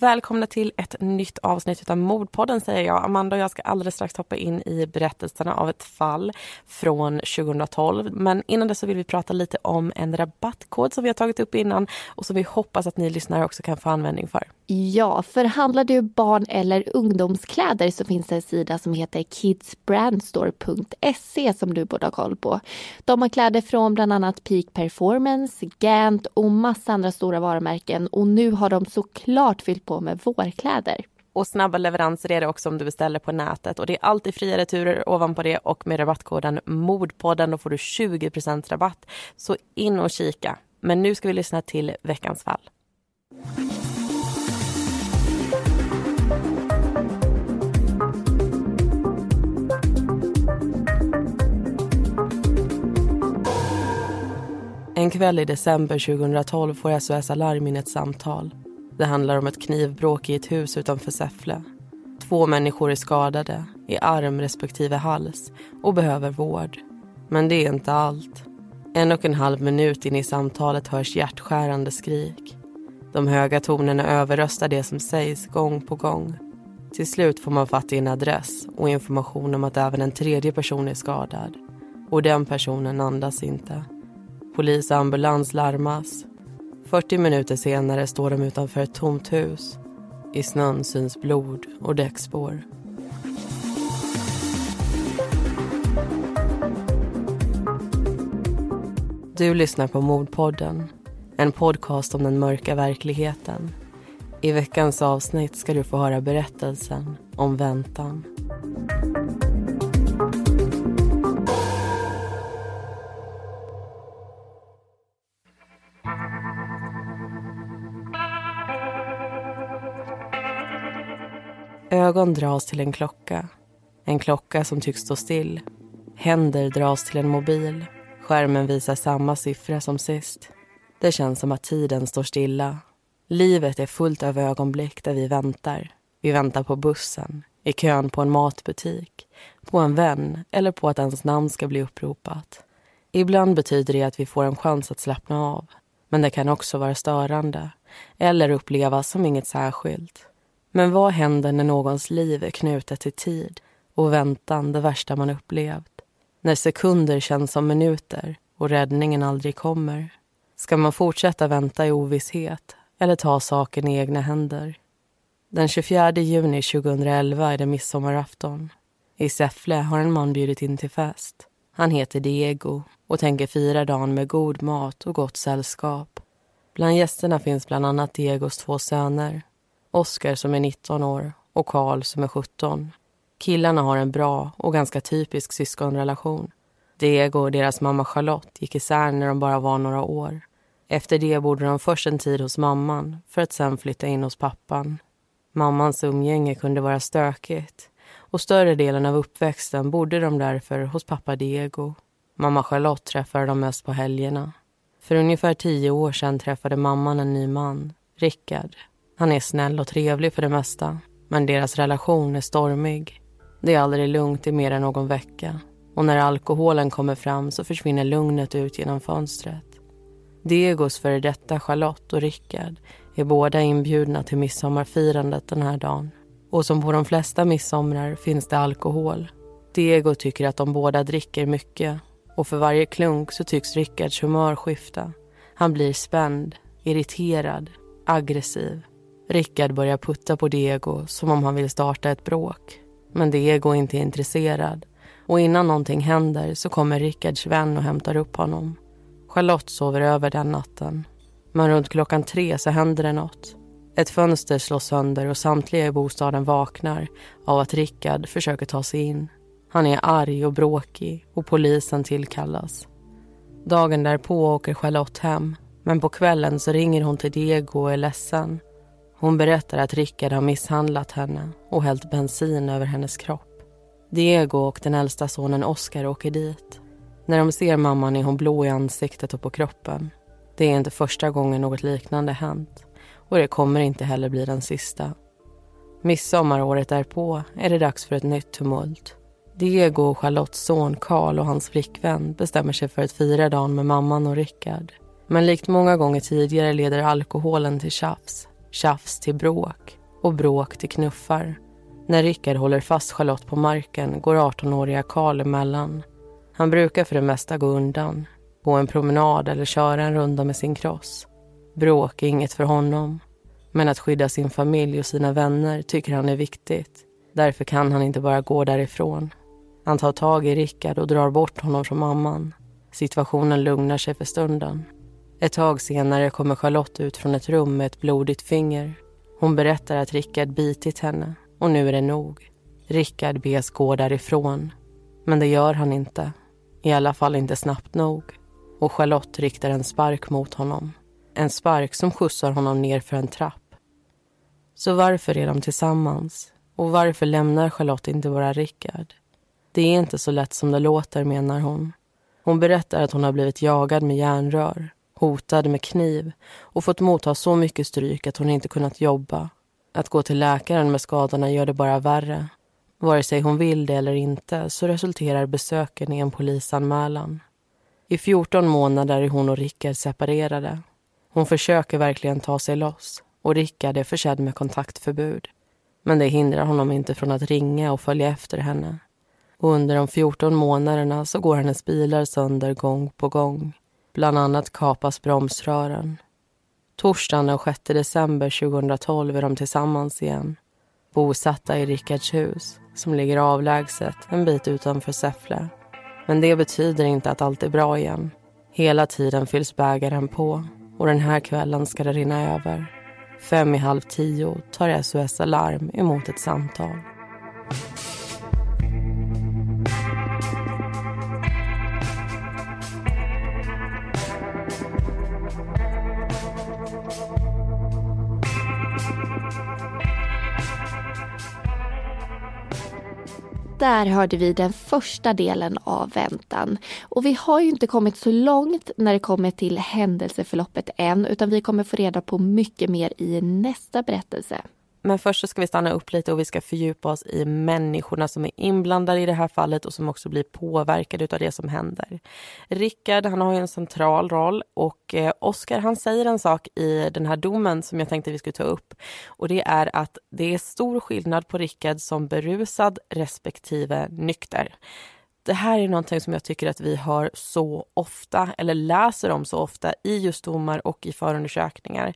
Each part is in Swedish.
välkomna till ett nytt avsnitt av Mordpodden säger jag. Amanda och jag ska alldeles strax hoppa in i berättelserna av ett fall från 2012. Men innan det så vill vi prata lite om en rabattkod som vi har tagit upp innan och som vi hoppas att ni lyssnare också kan få användning för. Ja, för handlar du barn eller ungdomskläder så finns det en sida som heter kidsbrandstore.se som du borde ha koll på. De har kläder från bland annat Peak Performance, Gant och massa andra stora varumärken och nu har de såklart fyllt på med vårkläder. Och snabba leveranser är det också om du beställer på nätet. Och det är alltid fria returer ovanpå det och med rabattkoden MODPODDEN då får du 20 rabatt. Så in och kika. Men nu ska vi lyssna till veckans fall. En kväll i december 2012 får SOS Alarm in ett samtal. Det handlar om ett knivbråk i ett hus utanför Säffle. Två människor är skadade, i arm respektive hals och behöver vård. Men det är inte allt. En och en halv minut in i samtalet hörs hjärtskärande skrik. De höga tonerna överröstar det som sägs gång på gång. Till slut får man fatt i en adress och information om att även en tredje person är skadad. Och den personen andas inte. Polis och ambulans larmas. 40 minuter senare står de utanför ett tomt hus. I snön syns blod och däckspår. Du lyssnar på Mordpodden, en podcast om den mörka verkligheten. I veckans avsnitt ska du få höra berättelsen om väntan. Ögon dras till en klocka. En klocka som tycks stå still. Händer dras till en mobil. Skärmen visar samma siffra som sist. Det känns som att tiden står stilla. Livet är fullt av ögonblick där vi väntar. Vi väntar på bussen, i kön på en matbutik, på en vän eller på att ens namn ska bli uppropat. Ibland betyder det att vi får en chans att slappna av. Men det kan också vara störande eller upplevas som inget särskilt. Men vad händer när någons liv är knutet till tid och väntan det värsta man upplevt? När sekunder känns som minuter och räddningen aldrig kommer? Ska man fortsätta vänta i ovisshet eller ta saken i egna händer? Den 24 juni 2011 är det midsommarafton. I Säffle har en man bjudit in till fest. Han heter Diego och tänker fira dagen med god mat och gott sällskap. Bland gästerna finns bland annat Diegos två söner Oskar som är 19 år och Karl som är 17. Killarna har en bra och ganska typisk syskonrelation. Diego och deras mamma Charlotte gick isär när de bara var några år. Efter det bodde de först en tid hos mamman för att sen flytta in hos pappan. Mammans umgänge kunde vara stökigt och större delen av uppväxten bodde de därför hos pappa Diego. Mamma Charlotte träffade de mest på helgerna. För ungefär tio år sedan träffade mamman en ny man, Rickard. Han är snäll och trevlig för det mesta, men deras relation är stormig. Det är aldrig lugnt i mer än någon vecka och när alkoholen kommer fram så försvinner lugnet ut genom fönstret. Diegos före detta Charlotte och Rickard är båda inbjudna till midsommarfirandet den här dagen. Och som på de flesta midsomrar finns det alkohol. Diego tycker att de båda dricker mycket och för varje klunk så tycks Rickards humör skifta. Han blir spänd, irriterad, aggressiv. Rickard börjar putta på Diego som om han vill starta ett bråk. Men Diego är inte intresserad och innan någonting händer så kommer Rickards vän och hämtar upp honom. Charlotte sover över den natten. Men runt klockan tre så händer det något. Ett fönster slås sönder och samtliga i bostaden vaknar av att Rickard försöker ta sig in. Han är arg och bråkig och polisen tillkallas. Dagen därpå åker Charlotte hem men på kvällen så ringer hon till Diego och är ledsen. Hon berättar att Rickard har misshandlat henne och hällt bensin över hennes kropp. Diego och den äldsta sonen Oscar åker dit. När de ser mamman är hon blå i ansiktet och på kroppen. Det är inte första gången något liknande hänt och det kommer inte heller bli den sista. Midsommaråret därpå är det dags för ett nytt tumult. Diego och Charlottes son Karl och hans flickvän bestämmer sig för att fira dagen med mamman och Rickard. Men likt många gånger tidigare leder alkoholen till tjafs Tjafs till bråk och bråk till knuffar. När Rickard håller fast Charlotte på marken går 18-åriga Karl emellan. Han brukar för det mesta gå undan, gå en promenad eller köra en runda med sin cross. Bråk är inget för honom. Men att skydda sin familj och sina vänner tycker han är viktigt. Därför kan han inte bara gå därifrån. Han tar tag i Rickard och drar bort honom från mamman. Situationen lugnar sig för stunden. Ett tag senare kommer Charlotte ut från ett rum med ett blodigt finger. Hon berättar att Rickard bitit henne och nu är det nog. Rickard bes gå därifrån. Men det gör han inte. I alla fall inte snabbt nog. Och Charlotte riktar en spark mot honom. En spark som skjutsar honom ner för en trapp. Så varför är de tillsammans? Och varför lämnar Charlotte inte bara Rickard? Det är inte så lätt som det låter, menar hon. Hon berättar att hon har blivit jagad med järnrör, hotad med kniv och fått motta så mycket stryk att hon inte kunnat jobba. Att gå till läkaren med skadorna gör det bara värre. Vare sig hon vill det eller inte så resulterar besöken i en polisanmälan. I 14 månader är hon och Rickard separerade. Hon försöker verkligen ta sig loss och Rickard är försedd med kontaktförbud. Men det hindrar honom inte från att ringa och följa efter henne. Och under de 14 månaderna så går hennes bilar sönder gång på gång. Bland annat kapas bromsrören. Torsdagen den 6 december 2012 är de tillsammans igen. Bosatta i Rickards hus som ligger avlägset en bit utanför Säffle. Men det betyder inte att allt är bra igen. Hela tiden fylls bägaren på och den här kvällen ska det rinna över. Fem i halv tio tar SOS Alarm emot ett samtal. Där hörde vi den första delen av väntan. Och vi har ju inte kommit så långt när det kommer till händelseförloppet än utan vi kommer få reda på mycket mer i nästa berättelse. Men först så ska vi stanna upp lite och vi ska fördjupa oss i människorna som är inblandade i det här fallet och som också blir påverkade av det som händer. Rickard, han har ju en central roll och eh, Oskar, han säger en sak i den här domen som jag tänkte vi skulle ta upp och det är att det är stor skillnad på Rickard som berusad respektive nykter det här är någonting som jag tycker att vi hör så ofta, eller läser om så ofta i just domar och i förundersökningar.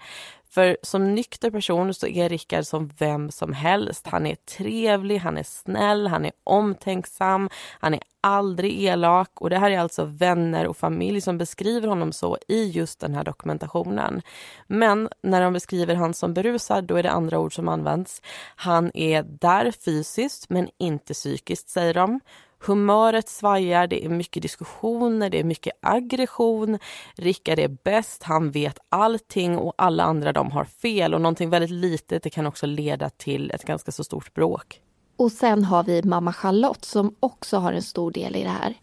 För som nykter person så är Rickard som vem som helst. Han är trevlig, han är snäll, han är omtänksam, han är aldrig elak och det här är alltså vänner och familj som beskriver honom så i just den här dokumentationen. Men när de beskriver han som berusad, då är det andra ord som används. Han är där fysiskt men inte psykiskt, säger de. Humöret svajar, det är mycket diskussioner, det är mycket aggression. Rickard är bäst, han vet allting och alla andra de har fel. Och någonting väldigt litet det kan också leda till ett ganska så stort bråk. Och sen har vi mamma Charlotte som också har en stor del i det här.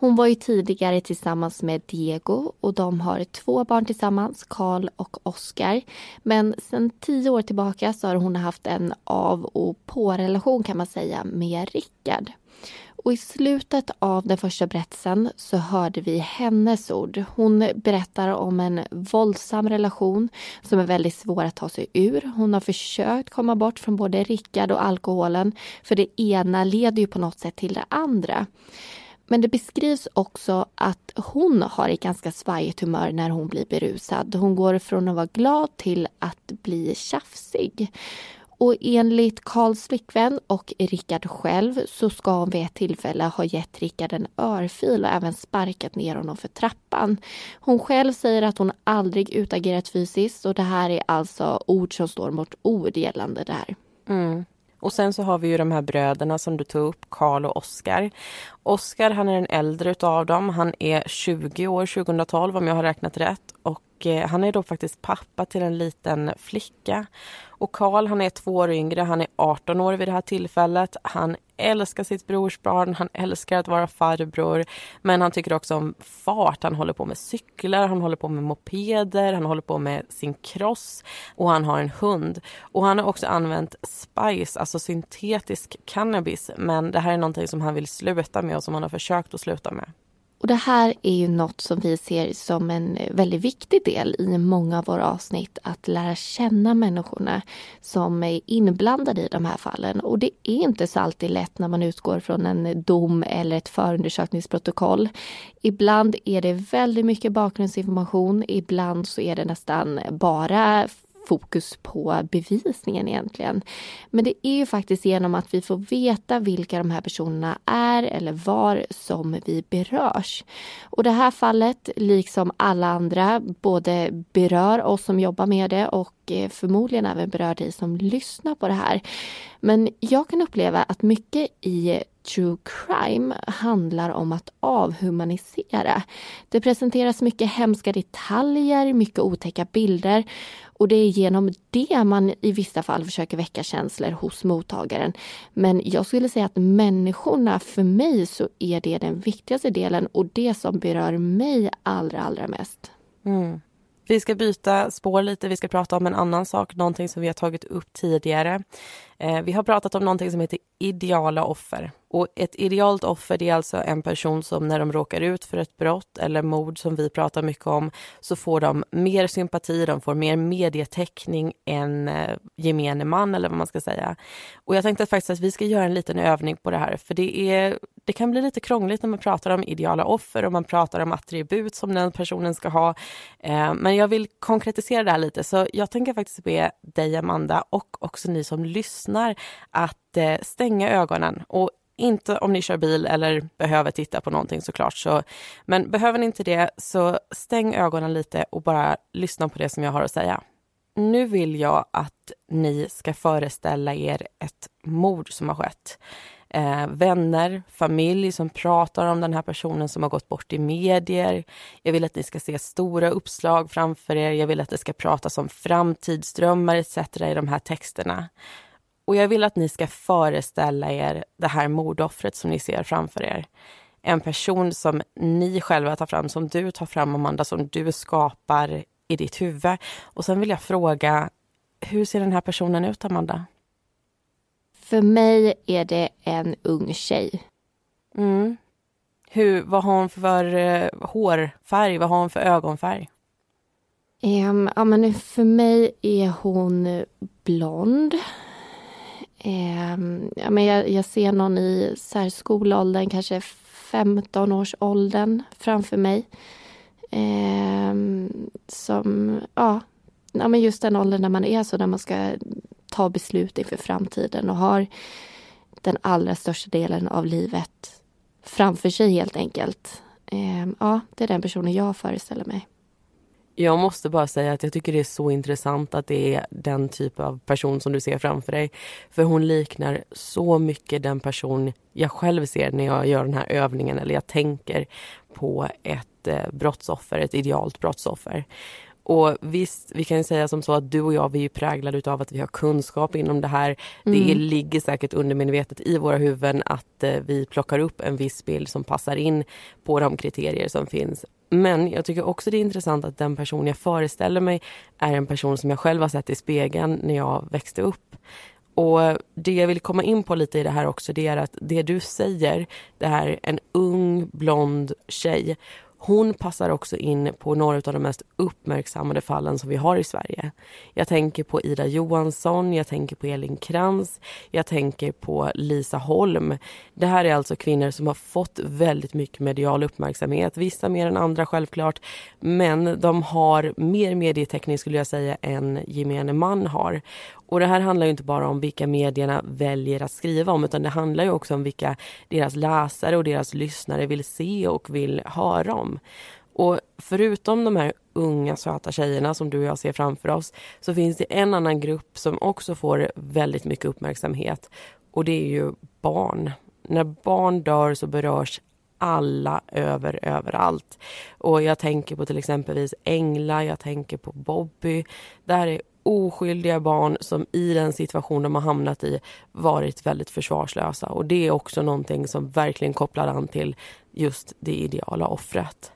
Hon var ju tidigare tillsammans med Diego och de har två barn tillsammans, Karl och Oskar. Men sen tio år tillbaka så har hon haft en av och på-relation kan man säga med Rickard. Och i slutet av den första berättelsen så hörde vi hennes ord. Hon berättar om en våldsam relation som är väldigt svår att ta sig ur. Hon har försökt komma bort från både Rickard och alkoholen för det ena leder ju på något sätt till det andra. Men det beskrivs också att hon har ett ganska svajigt humör när hon blir berusad. Hon går från att vara glad till att bli tjafsig. Och enligt Karls flickvän och Rickard själv så ska hon vid ett tillfälle ha gett Rickard en örfil och även sparkat ner honom för trappan. Hon själv säger att hon aldrig utagerat fysiskt och det här är alltså ord som står mot ord gällande det här. Mm. Och sen så har vi ju de här bröderna som du tog upp, Karl och Oskar. Oskar han är den äldre utav dem. Han är 20 år 2012 om jag har räknat rätt. Och och eh, han är då faktiskt pappa till en liten flicka. Och Karl han är två år yngre, han är 18 år vid det här tillfället. Han älskar sitt brorsbarn, han älskar att vara farbror. Men han tycker också om fart. Han håller på med cyklar, han håller på med mopeder, han håller på med sin cross och han har en hund. Och han har också använt spice, alltså syntetisk cannabis. Men det här är någonting som han vill sluta med och som han har försökt att sluta med. Och det här är ju något som vi ser som en väldigt viktig del i många av våra avsnitt. Att lära känna människorna som är inblandade i de här fallen. Och det är inte så alltid lätt när man utgår från en dom eller ett förundersökningsprotokoll. Ibland är det väldigt mycket bakgrundsinformation. Ibland så är det nästan bara fokus på bevisningen egentligen. Men det är ju faktiskt genom att vi får veta vilka de här personerna är eller var som vi berörs. Och det här fallet, liksom alla andra, både berör oss som jobbar med det och eh, förmodligen även berör dig som lyssnar på det här. Men jag kan uppleva att mycket i true crime handlar om att avhumanisera. Det presenteras mycket hemska detaljer, mycket otäcka bilder och det är genom det man i vissa fall försöker väcka känslor hos mottagaren. Men jag skulle säga att människorna, för mig så är det den viktigaste delen och det som berör mig allra, allra mest. Mm. Vi ska byta spår lite, vi ska prata om en annan sak, någonting som vi har tagit upp tidigare. Eh, vi har pratat om någonting som heter ideala offer. Och ett idealt offer det är alltså en person som när de råkar ut för ett brott eller mord som vi pratar mycket om så får de mer sympati, de får mer medietäckning än eh, gemene man eller vad man ska säga. Och jag tänkte att faktiskt att vi ska göra en liten övning på det här för det, är, det kan bli lite krångligt när man pratar om ideala offer och man pratar om attribut som den personen ska ha. Eh, men jag vill konkretisera det här lite så jag tänker faktiskt be dig Amanda och också ni som lyssnar att eh, stänga ögonen och inte om ni kör bil eller behöver titta på någonting såklart. Så, men behöver ni inte det, så stäng ögonen lite och bara lyssna på det som jag har att säga. Nu vill jag att ni ska föreställa er ett mord som har skett. Eh, vänner, familj som pratar om den här personen som har gått bort i medier. Jag vill att ni ska se stora uppslag framför er. Jag vill att det ska pratas om framtidsdrömmar etc. i de här texterna. Och jag vill att ni ska föreställa er det här mordoffret som ni ser framför er. En person som ni själva tar fram, som du tar fram Amanda, som du skapar i ditt huvud. Och sen vill jag fråga, hur ser den här personen ut Amanda? För mig är det en ung tjej. Mm. Hur, vad har hon för uh, hårfärg? Vad har hon för ögonfärg? Um, ja, men för mig är hon blond. Eh, ja, men jag, jag, ser någon i skolåldern, kanske 15-årsåldern framför mig. Eh, som, ja, ja, men just den åldern när man är så, när man ska ta beslut inför framtiden och har den allra största delen av livet framför sig helt enkelt. Eh, ja, det är den personen jag föreställer mig. Jag måste bara säga att jag tycker det är så intressant att det är den typ av person som du ser framför dig. För hon liknar så mycket den person jag själv ser när jag gör den här övningen eller jag tänker på ett eh, brottsoffer, ett idealt brottsoffer. Och visst, vi kan ju säga som så att du och jag, vi är präglade av att vi har kunskap inom det här. Mm. Det ligger säkert undermedvetet i våra huvuden att eh, vi plockar upp en viss bild som passar in på de kriterier som finns. Men jag tycker också det är intressant att den person jag föreställer mig är en person som jag själv har sett i spegeln när jag växte upp. Och det jag vill komma in på lite i det här också, det är att det du säger, det här en ung blond tjej hon passar också in på några av de mest uppmärksammade fallen som vi har i Sverige. Jag tänker på Ida Johansson, jag tänker på Elin Krantz, jag tänker på Lisa Holm. Det här är alltså kvinnor som har fått väldigt mycket medial uppmärksamhet, vissa mer än andra självklart, men de har mer medietäckning skulle jag säga än gemene man har. Och det här handlar inte bara om vilka medierna väljer att skriva om utan det handlar ju också om vilka deras läsare och deras lyssnare vill se och vill höra om. Och förutom de här unga söta tjejerna som du och jag ser framför oss så finns det en annan grupp som också får väldigt mycket uppmärksamhet och det är ju barn. När barn dör så berörs alla över överallt. Och jag tänker på till exempelvis Engla, jag tänker på Bobby. Det här är oskyldiga barn som i den situation de har hamnat i varit väldigt försvarslösa. Och det är också någonting som verkligen kopplar an till just det ideala offret.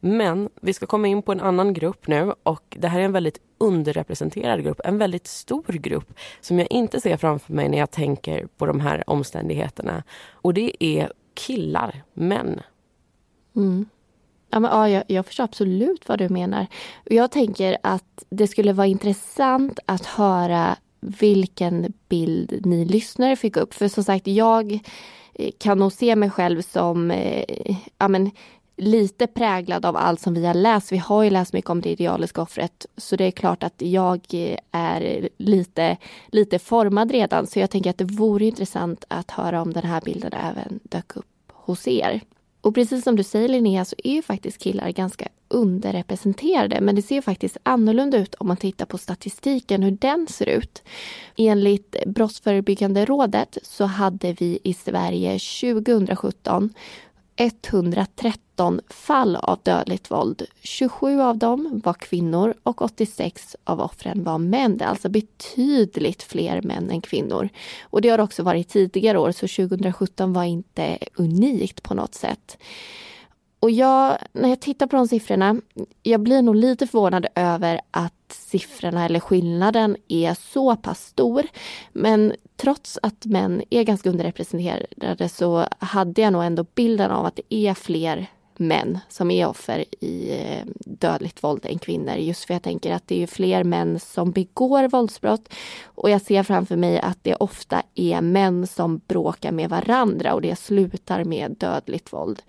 Men vi ska komma in på en annan grupp nu och det här är en väldigt underrepresenterad grupp, en väldigt stor grupp som jag inte ser framför mig när jag tänker på de här omständigheterna. Och det är killar, män. Mm. Ja, men, ja, jag, jag förstår absolut vad du menar. Jag tänker att det skulle vara intressant att höra vilken bild ni lyssnare fick upp. För som sagt, jag eh, kan nog se mig själv som eh, ja, men, lite präglad av allt som vi har läst. Vi har ju läst mycket om det idealiska offret, så det är klart att jag eh, är lite, lite formad redan. Så jag tänker att det vore intressant att höra om den här bilden även dök upp hos er. Och precis som du säger Linnea så är ju faktiskt killar ganska underrepresenterade. Men det ser faktiskt annorlunda ut om man tittar på statistiken, hur den ser ut. Enligt Brottsförebyggande rådet så hade vi i Sverige 2017 113 fall av dödligt våld. 27 av dem var kvinnor och 86 av offren var män. Det är alltså betydligt fler män än kvinnor. Och det har också varit tidigare år, så 2017 var inte unikt på något sätt. Och jag, när jag tittar på de siffrorna, jag blir nog lite förvånad över att siffrorna eller skillnaden är så pass stor. Men trots att män är ganska underrepresenterade så hade jag nog ändå bilden av att det är fler män som är offer i eh, dödligt våld än kvinnor. Just för jag tänker att det är fler män som begår våldsbrott. Och jag ser framför mig att det ofta är män som bråkar med varandra och det slutar med dödligt våld.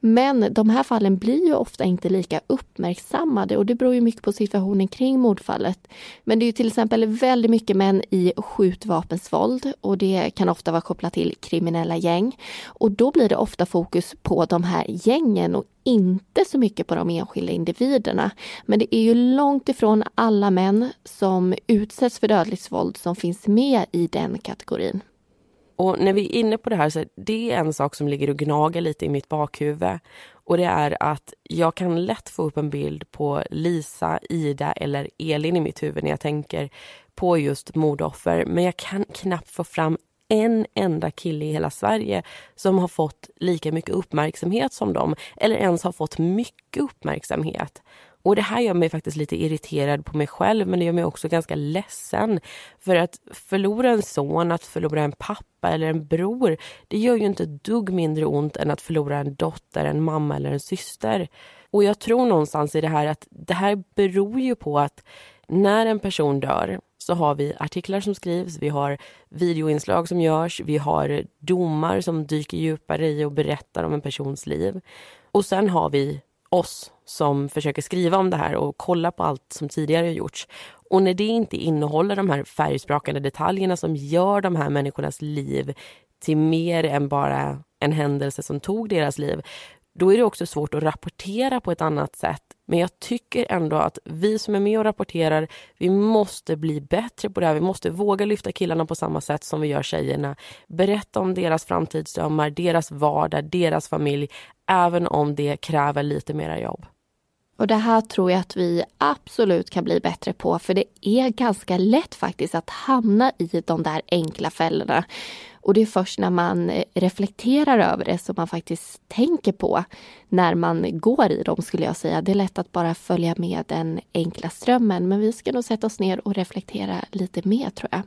Men de här fallen blir ju ofta inte lika uppmärksammade och det beror ju mycket på situationen kring mordfallet. Men det är ju till exempel väldigt mycket män i skjutvapensvåld och det kan ofta vara kopplat till kriminella gäng. Och då blir det ofta fokus på de här gängen och inte så mycket på de enskilda individerna. Men det är ju långt ifrån alla män som utsätts för dödligt våld som finns med i den kategorin. Och när vi är inne på det här, så det är en sak som ligger och gnager lite i mitt bakhuvud. Och det är att jag kan lätt få upp en bild på Lisa, Ida eller Elin i mitt huvud när jag tänker på just mordoffer. Men jag kan knappt få fram en enda kille i hela Sverige som har fått lika mycket uppmärksamhet som dem. Eller ens har fått mycket uppmärksamhet. Och det här gör mig faktiskt lite irriterad på mig själv men det gör mig också ganska ledsen. För att förlora en son, att förlora en pappa eller en bror, det gör ju inte ett dugg mindre ont än att förlora en dotter, en mamma eller en syster. Och jag tror någonstans i det här att det här beror ju på att när en person dör så har vi artiklar som skrivs, vi har videoinslag som görs, vi har domar som dyker djupare i och berättar om en persons liv. Och sen har vi oss som försöker skriva om det här och kolla på allt som tidigare har gjorts. Och när det inte innehåller de här färgsprakande detaljerna som gör de här människornas liv till mer än bara en händelse som tog deras liv, då är det också svårt att rapportera på ett annat sätt. Men jag tycker ändå att vi som är med och rapporterar, vi måste bli bättre på det här. Vi måste våga lyfta killarna på samma sätt som vi gör tjejerna. Berätta om deras framtidsdrömmar, deras vardag, deras familj, även om det kräver lite mera jobb. Och det här tror jag att vi absolut kan bli bättre på för det är ganska lätt faktiskt att hamna i de där enkla fällorna. Och det är först när man eh, reflekterar över det som man faktiskt tänker på när man går i dem skulle jag säga. Det är lätt att bara följa med den enkla strömmen men vi ska nog sätta oss ner och reflektera lite mer tror jag.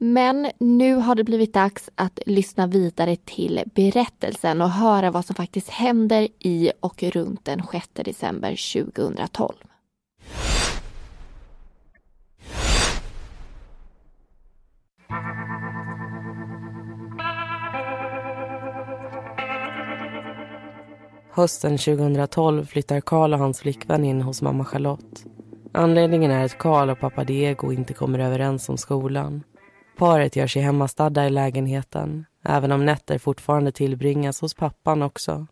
Men nu har det blivit dags att lyssna vidare till berättelsen och höra vad som faktiskt händer i och runt den 6 december 2012. Hösten 2012 flyttar Karl och hans flickvän in hos mamma Charlotte. Anledningen är att Karl och pappa Diego inte kommer överens om skolan. Paret gör sig hemmastadda i lägenheten, även om nätter fortfarande tillbringas hos pappan också.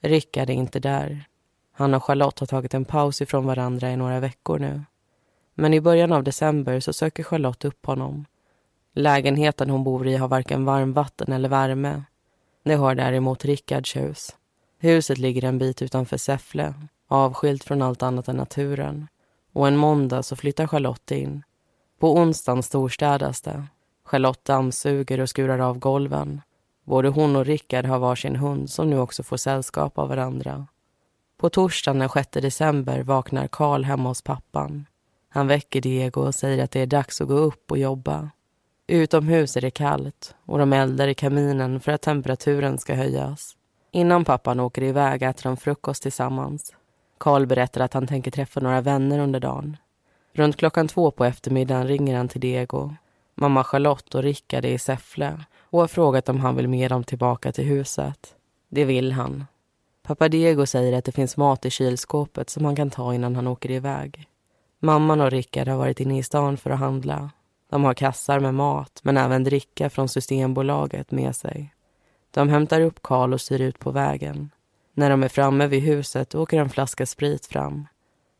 Rickard är inte där. Han och Charlotte har tagit en paus ifrån varandra i några veckor nu. Men i början av december så söker Charlotte upp honom. Lägenheten hon bor i har varken varmvatten eller värme. Det har däremot Rickards hus. Huset ligger en bit utanför Säffle, avskilt från allt annat än naturen. Och en måndag så flyttar Charlotte in. På onsdagen storstädas det. Charlotte dammsuger och skurar av golven. Både hon och Rickard har varsin hund som nu också får sällskap av varandra. På torsdagen den 6 december vaknar Karl hemma hos pappan. Han väcker Diego och säger att det är dags att gå upp och jobba. Utomhus är det kallt och de eldar i kaminen för att temperaturen ska höjas. Innan pappan åker iväg äter de frukost tillsammans. Karl berättar att han tänker träffa några vänner under dagen. Runt klockan två på eftermiddagen ringer han till Diego. Mamma Charlotte och Rickard är i Säffle och har frågat om han vill med dem tillbaka till huset. Det vill han. Pappa Diego säger att det finns mat i kylskåpet som han kan ta innan han åker iväg. Mamman och Rickard har varit inne i stan för att handla. De har kassar med mat, men även dricka från Systembolaget med sig. De hämtar upp Karl och styr ut på vägen. När de är framme vid huset åker en flaska sprit fram.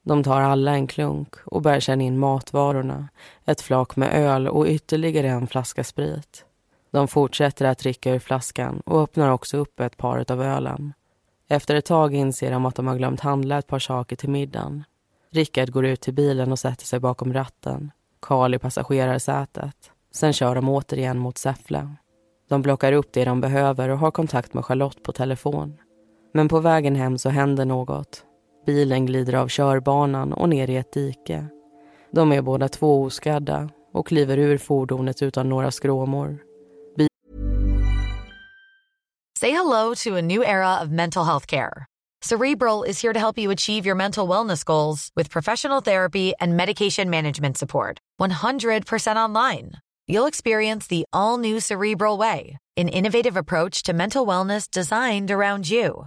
De tar alla en klunk och börjar känna in matvarorna, ett flak med öl och ytterligare en flaska sprit. De fortsätter att dricka ur flaskan och öppnar också upp ett par av ölen. Efter ett tag inser de att de har glömt handla ett par saker till middagen. Rickard går ut till bilen och sätter sig bakom ratten. Karl i passagerarsätet. Sen kör de återigen mot Säffle. De plockar upp det de behöver och har kontakt med Charlotte på telefon. Men på vägen hem så händer något. Bilen glider av körbanan och ner i ett dike. De är båda två oskadda och kliver ur fordonet utan några skråmor. Bi Say hello to a new era of mental health care. Cerebral is here to help you achieve your mental wellness goals with professional therapy and medication management support. 100% online. You'll experience the all new Cerebral Way, an innovative approach to mental wellness designed around you.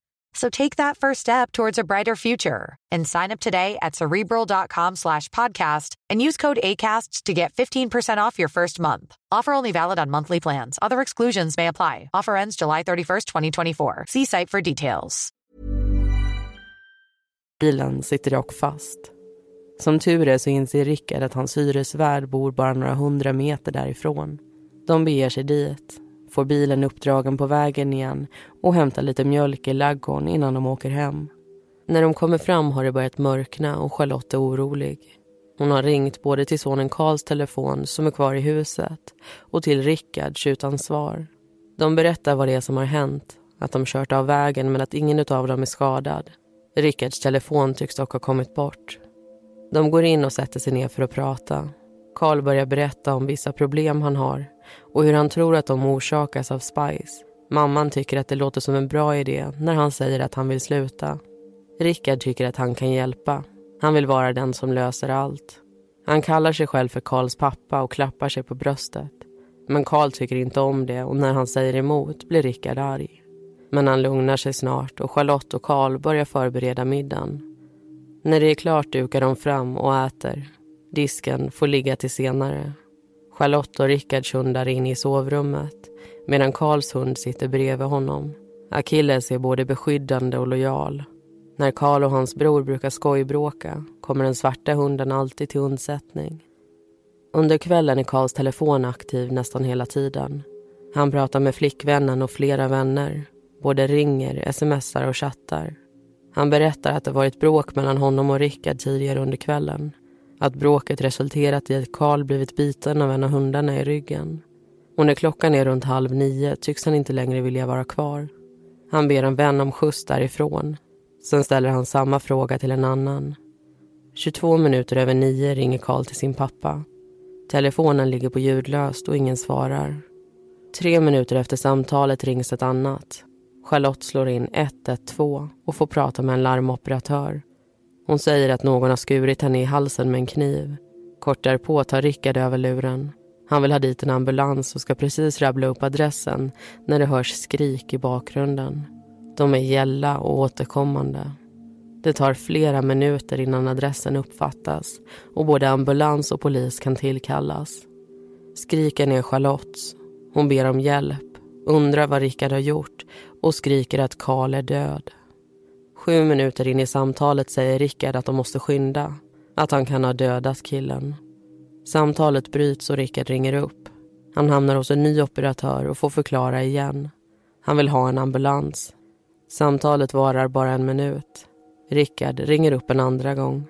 So take that first step towards a brighter future and sign up today at cerebral.com slash podcast and use code ACasts to get 15% off your first month. Offer only valid on monthly plans. Other exclusions may apply. Offer ends July 31st, 2024. See site for details. Bilen sitter dock fast. Som tur är så inser Rickard att hans hyresvärd bor bara några hundra meter därifrån. De beger sig dit får bilen uppdragen på vägen igen och hämtar lite mjölk i laggården innan de åker hem. När de kommer fram har det börjat mörkna och Charlotte är orolig. Hon har ringt både till sonen Karls telefon som är kvar i huset och till Rickards utan svar. De berättar vad det är som har hänt, att de kört av vägen men att ingen av dem är skadad. Rickards telefon tycks dock ha kommit bort. De går in och sätter sig ner för att prata. Karl börjar berätta om vissa problem han har och hur han tror att de orsakas av Spice. Mamman tycker att det låter som en bra idé när han säger att han vill sluta. Rickard tycker att han kan hjälpa. Han vill vara den som löser allt. Han kallar sig själv för Karls pappa och klappar sig på bröstet. Men Karl tycker inte om det och när han säger emot blir Rickard arg. Men han lugnar sig snart och Charlotte och Karl börjar förbereda middagen. När det är klart dukar de fram och äter. Disken får ligga till senare. Charlotte och Rickards hundar är inne i sovrummet medan Karls hund sitter bredvid honom. Achilles är både beskyddande och lojal. När Karl och hans bror brukar skojbråka kommer den svarta hunden alltid till undsättning. Under kvällen är Karls telefon aktiv nästan hela tiden. Han pratar med flickvännen och flera vänner. Både ringer, smsar och chattar. Han berättar att det varit bråk mellan honom och Rickard tidigare under kvällen. Att bråket resulterat i att Karl blivit biten av en av hundarna i ryggen. Och när klockan är runt halv nio tycks han inte längre vilja vara kvar. Han ber en vän om skjuts därifrån. Sen ställer han samma fråga till en annan. 22 minuter över nio ringer Karl till sin pappa. Telefonen ligger på ljudlöst och ingen svarar. Tre minuter efter samtalet rings ett annat. Charlotte slår in 112 och får prata med en larmoperatör. Hon säger att någon har skurit henne i halsen med en kniv. Kort därpå tar Rickard över luren. Han vill ha dit en ambulans och ska precis rabbla upp adressen när det hörs skrik i bakgrunden. De är gälla och återkommande. Det tar flera minuter innan adressen uppfattas och både ambulans och polis kan tillkallas. Skriken är Charlottes. Hon ber om hjälp, undrar vad Rickard har gjort och skriker att Karl är död. Sju minuter in i samtalet säger Rickard att de måste skynda. Att han kan ha dödat killen. Samtalet bryts och Rickard ringer upp. Han hamnar hos en ny operatör och får förklara igen. Han vill ha en ambulans. Samtalet varar bara en minut. Rickard ringer upp en andra gång.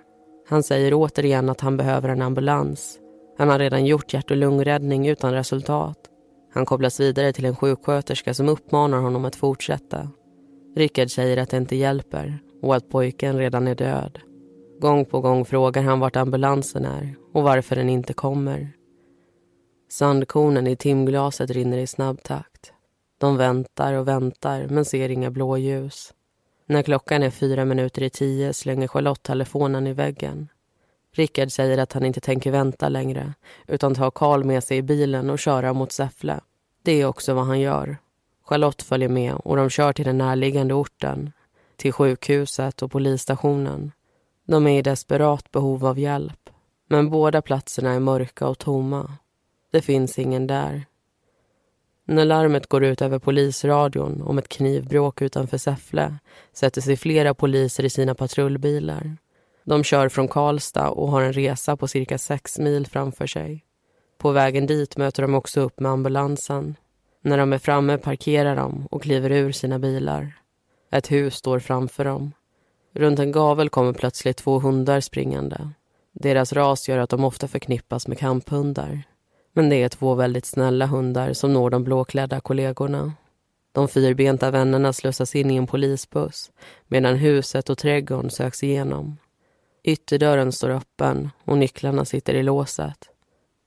Han säger återigen att han behöver en ambulans. Han har redan gjort hjärt och lungräddning utan resultat. Han kopplas vidare till en sjuksköterska som uppmanar honom att fortsätta. Rickard säger att det inte hjälper och att pojken redan är död. Gång på gång frågar han vart ambulansen är och varför den inte kommer. Sandkornen i timglaset rinner i snabb takt. De väntar och väntar men ser inga blåljus. När klockan är fyra minuter i tio slänger Charlotte telefonen i väggen. Rickard säger att han inte tänker vänta längre utan tar Karl med sig i bilen och köra mot Säffle. Det är också vad han gör. Charlotte följer med och de kör till den närliggande orten, till sjukhuset och polisstationen. De är i desperat behov av hjälp, men båda platserna är mörka och tomma. Det finns ingen där. När larmet går ut över polisradion om ett knivbråk utanför Säffle sätter sig flera poliser i sina patrullbilar. De kör från Karlstad och har en resa på cirka sex mil framför sig. På vägen dit möter de också upp med ambulansen. När de är framme parkerar de och kliver ur sina bilar. Ett hus står framför dem. Runt en gavel kommer plötsligt två hundar springande. Deras ras gör att de ofta förknippas med kamphundar. Men det är två väldigt snälla hundar som når de blåklädda kollegorna. De fyrbenta vännerna slussas in i en polisbuss medan huset och trädgården söks igenom. Ytterdörren står öppen och nycklarna sitter i låset.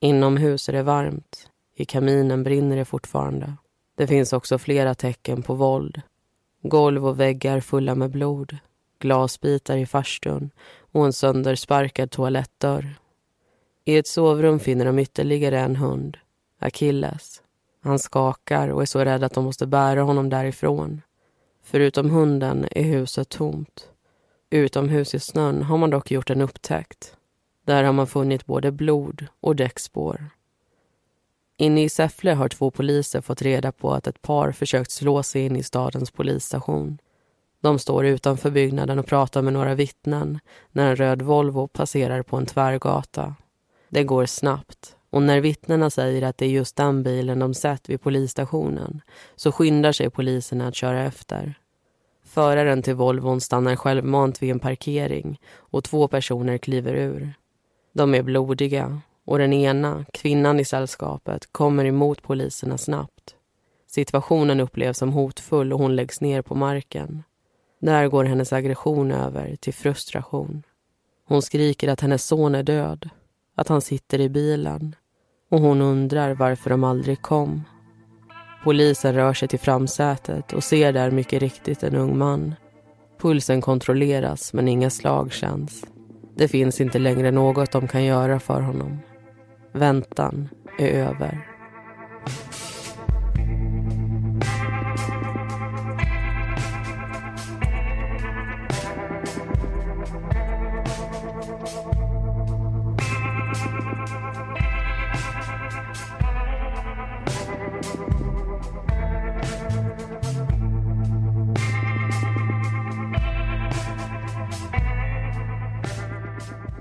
Inomhus är det varmt. I kaminen brinner det fortfarande. Det finns också flera tecken på våld. Golv och väggar fulla med blod. Glasbitar i farstun och en söndersparkad toalettdörr. I ett sovrum finner de ytterligare en hund, Achilles. Han skakar och är så rädd att de måste bära honom därifrån. Förutom hunden är huset tomt. Utomhus i snön har man dock gjort en upptäckt. Där har man funnit både blod och däckspår. Inne i Säffle har två poliser fått reda på att ett par försökt slå sig in i stadens polisstation. De står utanför byggnaden och pratar med några vittnen när en röd Volvo passerar på en tvärgata. Det går snabbt och när vittnena säger att det är just den bilen de sett vid polisstationen så skyndar sig poliserna att köra efter. Föraren till Volvon stannar självmant vid en parkering och två personer kliver ur. De är blodiga och den ena, kvinnan i sällskapet, kommer emot poliserna snabbt. Situationen upplevs som hotfull och hon läggs ner på marken. Där går hennes aggression över till frustration. Hon skriker att hennes son är död, att han sitter i bilen och hon undrar varför de aldrig kom. Polisen rör sig till framsätet och ser där mycket riktigt en ung man. Pulsen kontrolleras men inga slag känns. Det finns inte längre något de kan göra för honom. Väntan är över.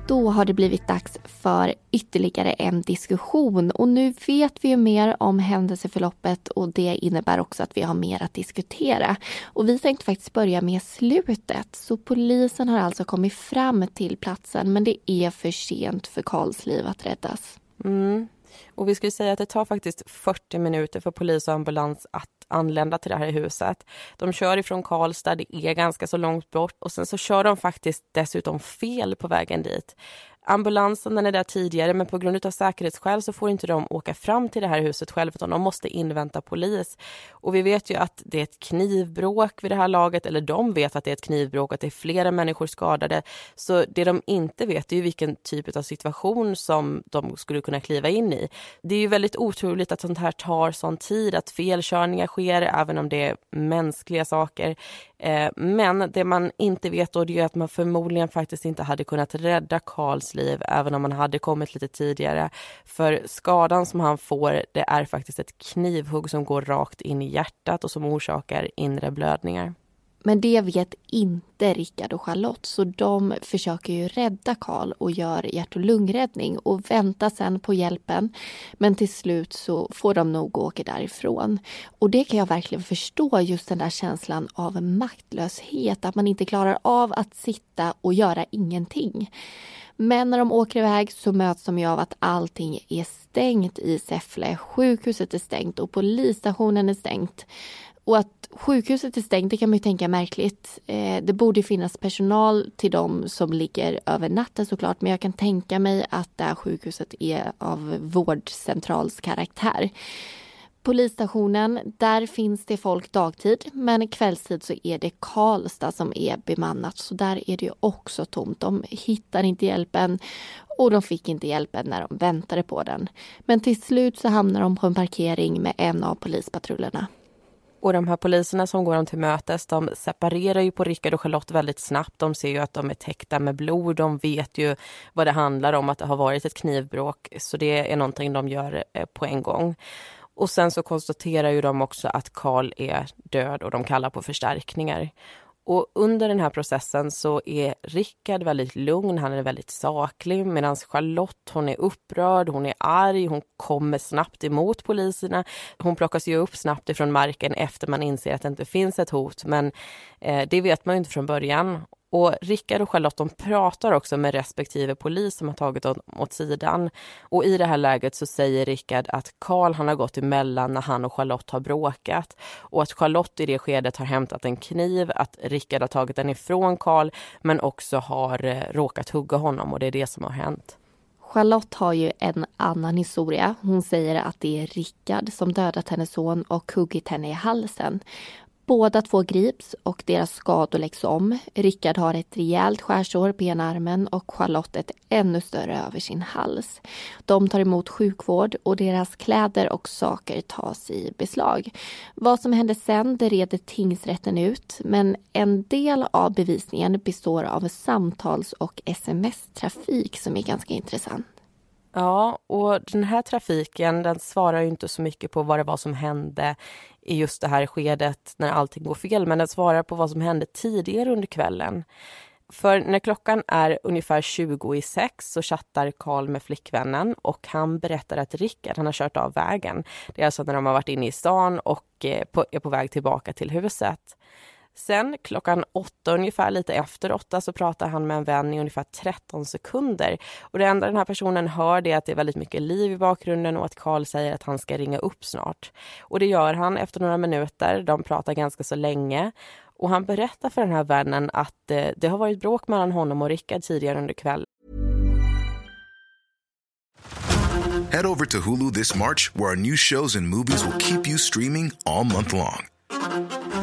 då har det blivit dags för ytterligare en diskussion. Och nu vet vi ju mer om händelseförloppet och det innebär också att vi har mer att diskutera. Och vi tänkte faktiskt börja med slutet. Så polisen har alltså kommit fram till platsen men det är för sent för Karls liv att räddas. Mm. Och vi skulle säga att det tar faktiskt 40 minuter för polis och ambulans att anlända till det här huset. De kör ifrån Karlstad, det är ganska så långt bort och sen så kör de faktiskt dessutom fel på vägen dit. Ambulansen den är där tidigare men på grund av säkerhetsskäl så får inte de åka fram till det här huset själv utan de måste invänta polis. Och vi vet ju att det är ett knivbråk vid det här laget, eller de vet att det är ett knivbråk och att det är flera människor skadade. Så det de inte vet är ju vilken typ av situation som de skulle kunna kliva in i. Det är ju väldigt otroligt att sånt här tar sån tid, att felkörningar sker även om det är mänskliga saker. Eh, men det man inte vet då är att man förmodligen faktiskt inte hade kunnat rädda Karls liv även om man hade kommit lite tidigare. För skadan som han får det är faktiskt ett knivhugg som går rakt in i hjärtat och som orsakar inre blödningar. Men det vet inte Rickard och Charlotte så de försöker ju rädda Karl och gör hjärt och lungräddning och väntar sen på hjälpen. Men till slut så får de nog åka därifrån. Och det kan jag verkligen förstå, just den där känslan av maktlöshet, att man inte klarar av att sitta och göra ingenting. Men när de åker iväg så möts de ju av att allting är stängt i Säffle. Sjukhuset är stängt och polisstationen är stängt. Och att sjukhuset är stängt, det kan man ju tänka är märkligt. Eh, det borde finnas personal till dem som ligger över natten såklart, men jag kan tänka mig att det här sjukhuset är av vårdcentralskaraktär. Polisstationen, där finns det folk dagtid, men kvällstid så är det Karlstad som är bemannat, så där är det ju också tomt. De hittar inte hjälpen och de fick inte hjälpen när de väntade på den. Men till slut så hamnar de på en parkering med en av polispatrullerna. Och de här poliserna som går dem till mötes, de separerar ju på Rickard och Charlotte väldigt snabbt. De ser ju att de är täckta med blod. De vet ju vad det handlar om, att det har varit ett knivbråk. Så det är någonting de gör eh, på en gång. Och sen så konstaterar ju de också att Karl är död och de kallar på förstärkningar. Och under den här processen så är Rickard väldigt lugn, han är väldigt saklig medan Charlotte hon är upprörd, hon är arg, hon kommer snabbt emot poliserna. Hon plockas ju upp snabbt ifrån marken efter man inser att det inte finns ett hot men eh, det vet man ju inte från början. Och Rickard och Charlotte de pratar också med respektive polis som har tagit dem åt sidan. Och i det här läget så säger Rickard att Karl han har gått emellan när han och Charlotte har bråkat. Och att Charlotte i det skedet har hämtat en kniv, att Rickard har tagit den ifrån Karl men också har eh, råkat hugga honom och det är det som har hänt. Charlotte har ju en annan historia. Hon säger att det är Rickard som dödat hennes son och huggit henne i halsen. Båda två grips och deras skador läggs om. Rickard har ett rejält skärsår på ena armen och Charlotte ett ännu större över sin hals. De tar emot sjukvård och deras kläder och saker tas i beslag. Vad som händer sen det reder tingsrätten ut men en del av bevisningen består av samtals och sms-trafik som är ganska intressant. Ja, och den här trafiken den svarar ju inte så mycket på vad det var som hände i just det här skedet när allting går fel, men den svarar på vad som hände tidigare under kvällen. För när klockan är ungefär 20 i sex så chattar Karl med flickvännen och han berättar att Rickard han har kört av vägen. Det är alltså när de har varit inne i stan och eh, är på väg tillbaka till huset. Sen klockan åtta, ungefär lite efter åtta, så pratar han med en vän i ungefär 13 sekunder. Och det enda den här personen hör är att det är väldigt mycket liv i bakgrunden och att Carl säger att han ska ringa upp snart. Och det gör han efter några minuter. De pratar ganska så länge. Och han berättar för den här vännen att eh, det har varit bråk mellan honom och Rickard tidigare under kvällen. Head over to Hulu this March where our new shows and movies will keep you streaming all month long.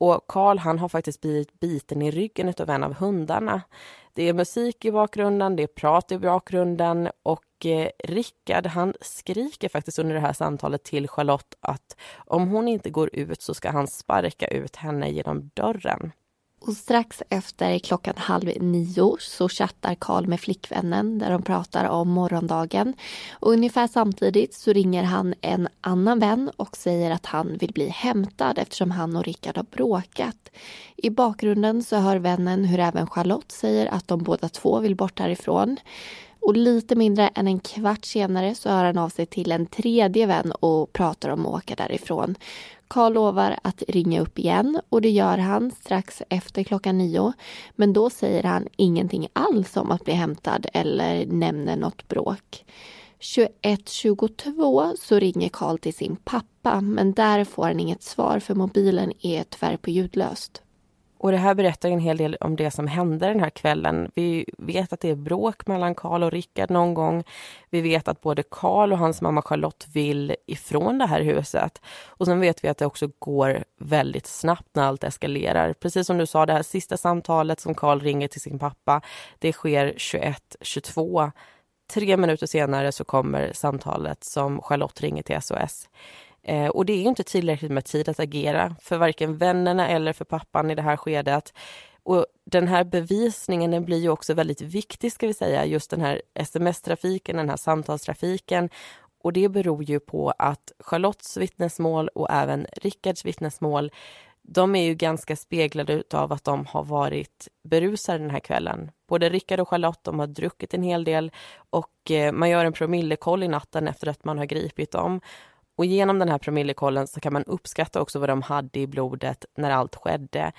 Och Karl han har faktiskt blivit biten i ryggen av en av hundarna. Det är musik i bakgrunden, det är prat i bakgrunden och eh, Rickard han skriker faktiskt under det här samtalet till Charlotte att om hon inte går ut så ska han sparka ut henne genom dörren. Och strax efter klockan halv nio så chattar Karl med flickvännen där de pratar om morgondagen. Och ungefär samtidigt så ringer han en annan vän och säger att han vill bli hämtad eftersom han och Rickard har bråkat. I bakgrunden så hör vännen hur även Charlotte säger att de båda två vill bort härifrån. Och lite mindre än en kvart senare så hör han av sig till en tredje vän och pratar om att åka därifrån. Karl lovar att ringa upp igen och det gör han strax efter klockan nio. Men då säger han ingenting alls om att bli hämtad eller nämner något bråk. 21.22 så ringer Karl till sin pappa men där får han inget svar för mobilen är tyvärr på ljudlöst. Och det här berättar en hel del om det som hände den här kvällen. Vi vet att det är bråk mellan Karl och Rickard någon gång. Vi vet att både Karl och hans mamma Charlotte vill ifrån det här huset. Och sen vet vi att det också går väldigt snabbt när allt eskalerar. Precis som du sa, det här sista samtalet som Karl ringer till sin pappa, det sker 21.22. Tre minuter senare så kommer samtalet som Charlotte ringer till SOS. Eh, och det är inte tillräckligt med tid att agera för varken vännerna eller för pappan i det här skedet. Och den här bevisningen den blir ju också väldigt viktig, ska vi säga, just den här sms-trafiken, den här samtalstrafiken. Och det beror ju på att Charlottes vittnesmål och även Rickards vittnesmål, de är ju ganska speglade av att de har varit berusade den här kvällen. Både Rickard och Charlotte de har druckit en hel del och eh, man gör en promillekoll i natten efter att man har gripit dem. Och genom den här promillekollen så kan man uppskatta också vad de hade i blodet när allt skedde.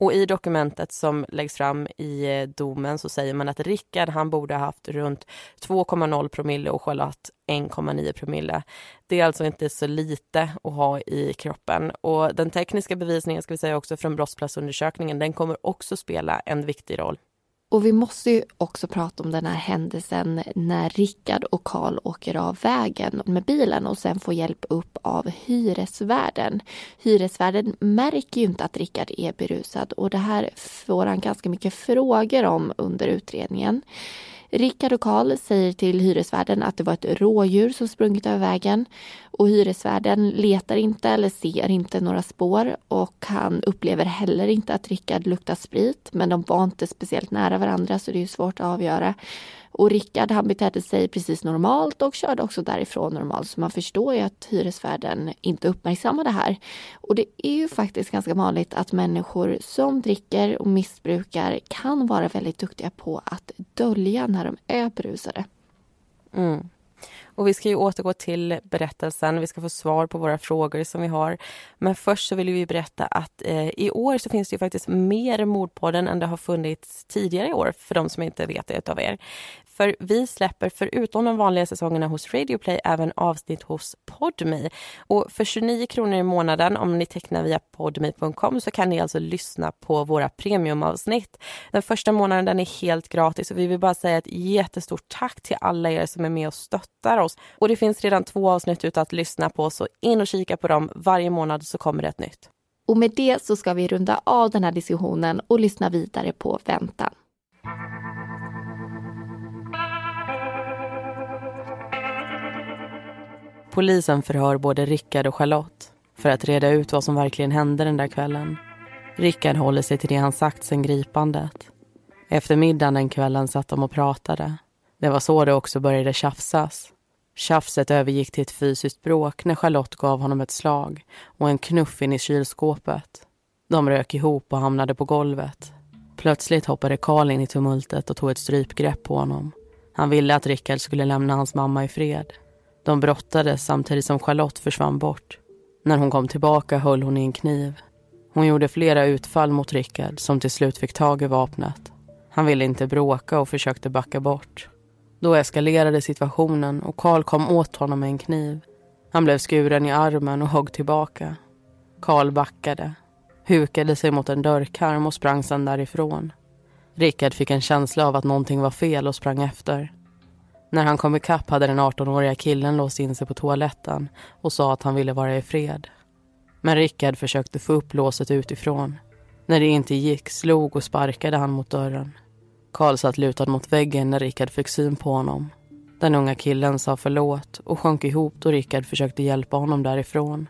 Och i dokumentet som läggs fram i eh, domen så säger man att Rickard han borde ha haft runt 2,0 promille och Charlotte 1,9 promille. Det är alltså inte så lite att ha i kroppen. Och den tekniska bevisningen ska vi säga också från brottsplatsundersökningen, den kommer också spela en viktig roll. Och vi måste ju också prata om den här händelsen när Rickard och Karl åker av vägen med bilen och sen får hjälp upp av hyresvärden. Hyresvärden märker ju inte att Rickard är berusad och det här får han ganska mycket frågor om under utredningen. Rickard och Karl säger till hyresvärden att det var ett rådjur som sprungit över vägen. Och hyresvärden letar inte eller ser inte några spår. Och han upplever heller inte att Rickard luktar sprit. Men de var inte speciellt nära varandra så det är svårt att avgöra. Och Rickard han betedde sig precis normalt och körde också därifrån normalt. Så man förstår ju att hyresvärden inte uppmärksammar det här. Och det är ju faktiskt ganska vanligt att människor som dricker och missbrukar kan vara väldigt duktiga på att dölja när de är berusade. Mm. Och vi ska ju återgå till berättelsen. Vi ska få svar på våra frågor som vi har. Men först så vill vi berätta att eh, i år så finns det ju faktiskt mer Mordpodden än det har funnits tidigare i år för de som inte vet det av er. För vi släpper förutom de vanliga säsongerna hos Radioplay även avsnitt hos Podme. Och för 29 kronor i månaden om ni tecknar via podme.com så kan ni alltså lyssna på våra premiumavsnitt. Den första månaden den är helt gratis och vi vill bara säga ett jättestort tack till alla er som är med och stöttar oss. Och det finns redan två avsnitt ute att lyssna på så in och kika på dem. Varje månad så kommer det ett nytt. Och med det så ska vi runda av den här diskussionen och lyssna vidare på Väntan. Polisen förhör både Rickard och Charlotte för att reda ut vad som verkligen hände den där kvällen. Rickard håller sig till det han sagt sen gripandet. Efter middagen den kvällen satt de och pratade. Det var så det också började tjafsas. Tjafset övergick till ett fysiskt bråk när Charlotte gav honom ett slag och en knuff in i kylskåpet. De rök ihop och hamnade på golvet. Plötsligt hoppade Karl in i tumultet och tog ett strypgrepp på honom. Han ville att Rickard skulle lämna hans mamma i fred. De brottades samtidigt som Charlotte försvann bort. När hon kom tillbaka höll hon i en kniv. Hon gjorde flera utfall mot Rickard som till slut fick tag i vapnet. Han ville inte bråka och försökte backa bort. Då eskalerade situationen och Karl kom åt honom med en kniv. Han blev skuren i armen och högg tillbaka. Karl backade, hukade sig mot en dörrkarm och sprang sedan därifrån. Rickard fick en känsla av att någonting var fel och sprang efter. När han kom ikapp hade den 18-åriga killen låst in sig på toaletten och sa att han ville vara i fred. Men Rickard försökte få upp låset utifrån. När det inte gick slog och sparkade han mot dörren. Karl satt lutad mot väggen när Rickard fick syn på honom. Den unga killen sa förlåt och sjönk ihop då Rickard försökte hjälpa honom därifrån.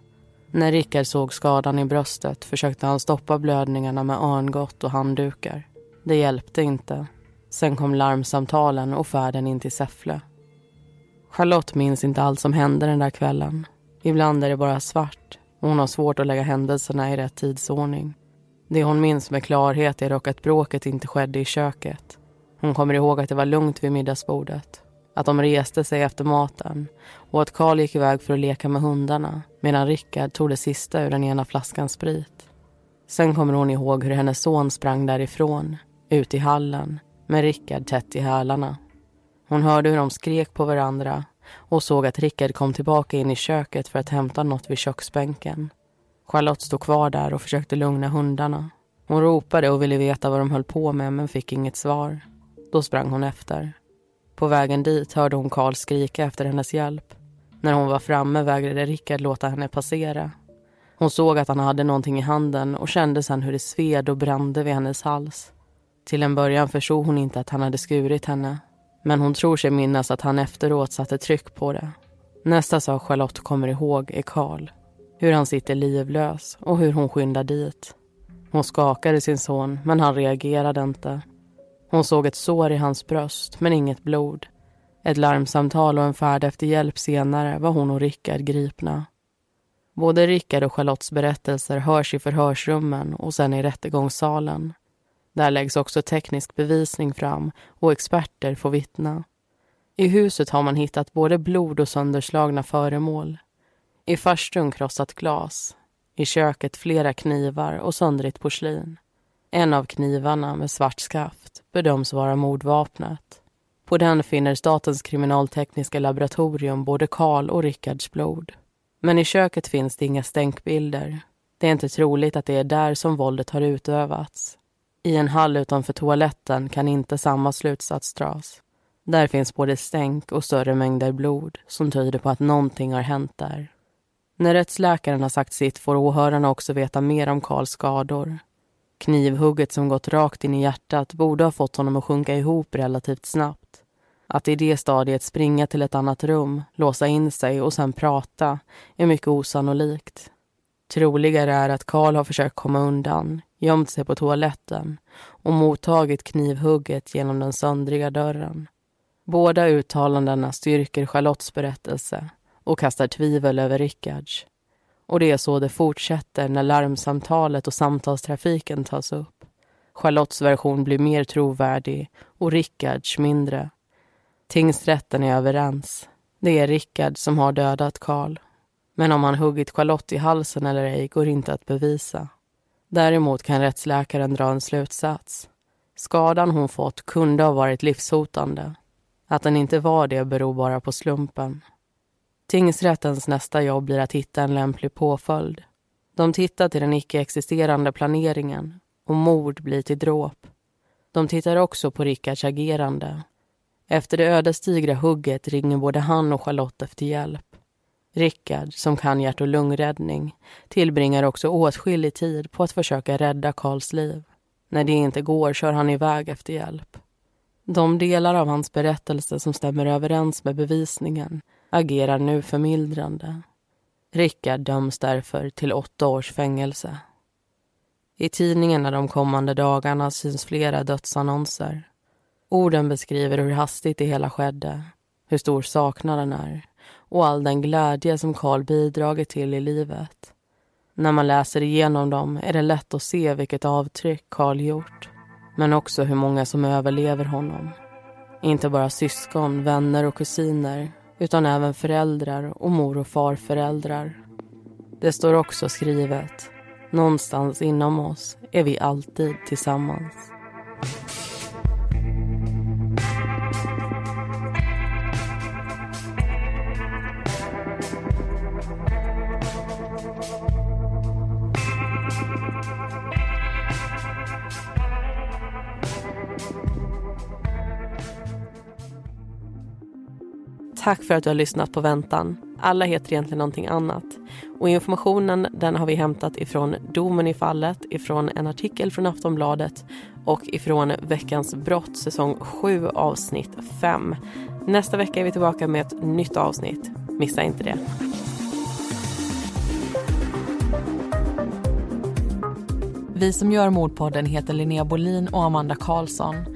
När Rickard såg skadan i bröstet försökte han stoppa blödningarna med örngott och handdukar. Det hjälpte inte. Sen kom larmsamtalen och färden in till Säffle. Charlotte minns inte allt som hände den där kvällen. Ibland är det bara svart och hon har svårt att lägga händelserna i rätt tidsordning. Det hon minns med klarhet är dock att bråket inte skedde i köket. Hon kommer ihåg att det var lugnt vid middagsbordet. Att de reste sig efter maten och att Karl gick iväg för att leka med hundarna medan Rickard tog det sista ur den ena flaskan sprit. Sen kommer hon ihåg hur hennes son sprang därifrån, ut i hallen med Rickard tätt i hälarna. Hon hörde hur de skrek på varandra och såg att Rickard kom tillbaka in i köket för att hämta något vid köksbänken. Charlotte stod kvar där och försökte lugna hundarna. Hon ropade och ville veta vad de höll på med men fick inget svar. Då sprang hon efter. På vägen dit hörde hon Karl skrika efter hennes hjälp. När hon var framme vägrade Rickard låta henne passera. Hon såg att han hade någonting i handen och kände sen hur det sved och brände vid hennes hals. Till en början förstod hon inte att han hade skurit henne. Men hon tror sig minnas att han efteråt satte tryck på det. Nästa sak Charlotte kommer ihåg är Karl. Hur han sitter livlös och hur hon skyndar dit. Hon skakade sin son, men han reagerade inte. Hon såg ett sår i hans bröst, men inget blod. Ett larmsamtal och en färd efter hjälp senare var hon och Rickard gripna. Både Rickard och Charlottes berättelser hörs i förhörsrummen och sen i rättegångssalen. Där läggs också teknisk bevisning fram och experter får vittna. I huset har man hittat både blod och sönderslagna föremål. I farstun krossat glas. I köket flera knivar och söndrigt porslin. En av knivarna med svart skaft bedöms vara mordvapnet. På den finner Statens kriminaltekniska laboratorium både Karl och Rickards blod. Men i köket finns det inga stänkbilder. Det är inte troligt att det är där som våldet har utövats. I en hall utanför toaletten kan inte samma slutsats dras. Där finns både stänk och större mängder blod som tyder på att någonting har hänt där. När rättsläkaren har sagt sitt får åhörarna också veta mer om Karls skador. Knivhugget som gått rakt in i hjärtat borde ha fått honom att sjunka ihop relativt snabbt. Att i det stadiet springa till ett annat rum, låsa in sig och sen prata är mycket osannolikt. Troligare är att Karl har försökt komma undan, gömt sig på toaletten och mottagit knivhugget genom den söndriga dörren. Båda uttalandena styrker Charlottes berättelse och kastar tvivel över Rickards. Och det är så det fortsätter när larmsamtalet och samtalstrafiken tas upp. Charlottes version blir mer trovärdig och Rickards mindre. Tingsrätten är överens. Det är Rickard som har dödat Karl. Men om han huggit Charlotte i halsen eller ej går inte att bevisa. Däremot kan rättsläkaren dra en slutsats. Skadan hon fått kunde ha varit livshotande. Att den inte var det beror bara på slumpen. Tingsrättens nästa jobb blir att hitta en lämplig påföljd. De tittar till den icke-existerande planeringen och mord blir till dråp. De tittar också på Rickards agerande. Efter det ödesdigra hugget ringer både han och Charlotte efter hjälp. Rickard, som kan hjärt och lungräddning, tillbringar också åtskillig tid på att försöka rädda Karls liv. När det inte går kör han iväg efter hjälp. De delar av hans berättelse som stämmer överens med bevisningen agerar nu förmildrande. Rickard döms därför till åtta års fängelse. I tidningarna de kommande dagarna syns flera dödsannonser. Orden beskriver hur hastigt det hela skedde, hur stor saknaden är och all den glädje som Karl bidragit till i livet. När man läser igenom dem är det lätt att se vilket avtryck Karl gjort men också hur många som överlever honom. Inte bara syskon, vänner och kusiner utan även föräldrar och mor och farföräldrar. Det står också skrivet, någonstans inom oss är vi alltid tillsammans. Tack för att du har lyssnat på Väntan. Alla heter egentligen någonting annat. Och informationen den har vi hämtat ifrån domen i fallet, ifrån en artikel från Aftonbladet och ifrån Veckans brott säsong 7 avsnitt 5. Nästa vecka är vi tillbaka med ett nytt avsnitt. Missa inte det. Vi som gör Mordpodden heter Linnea Bolin och Amanda Karlsson.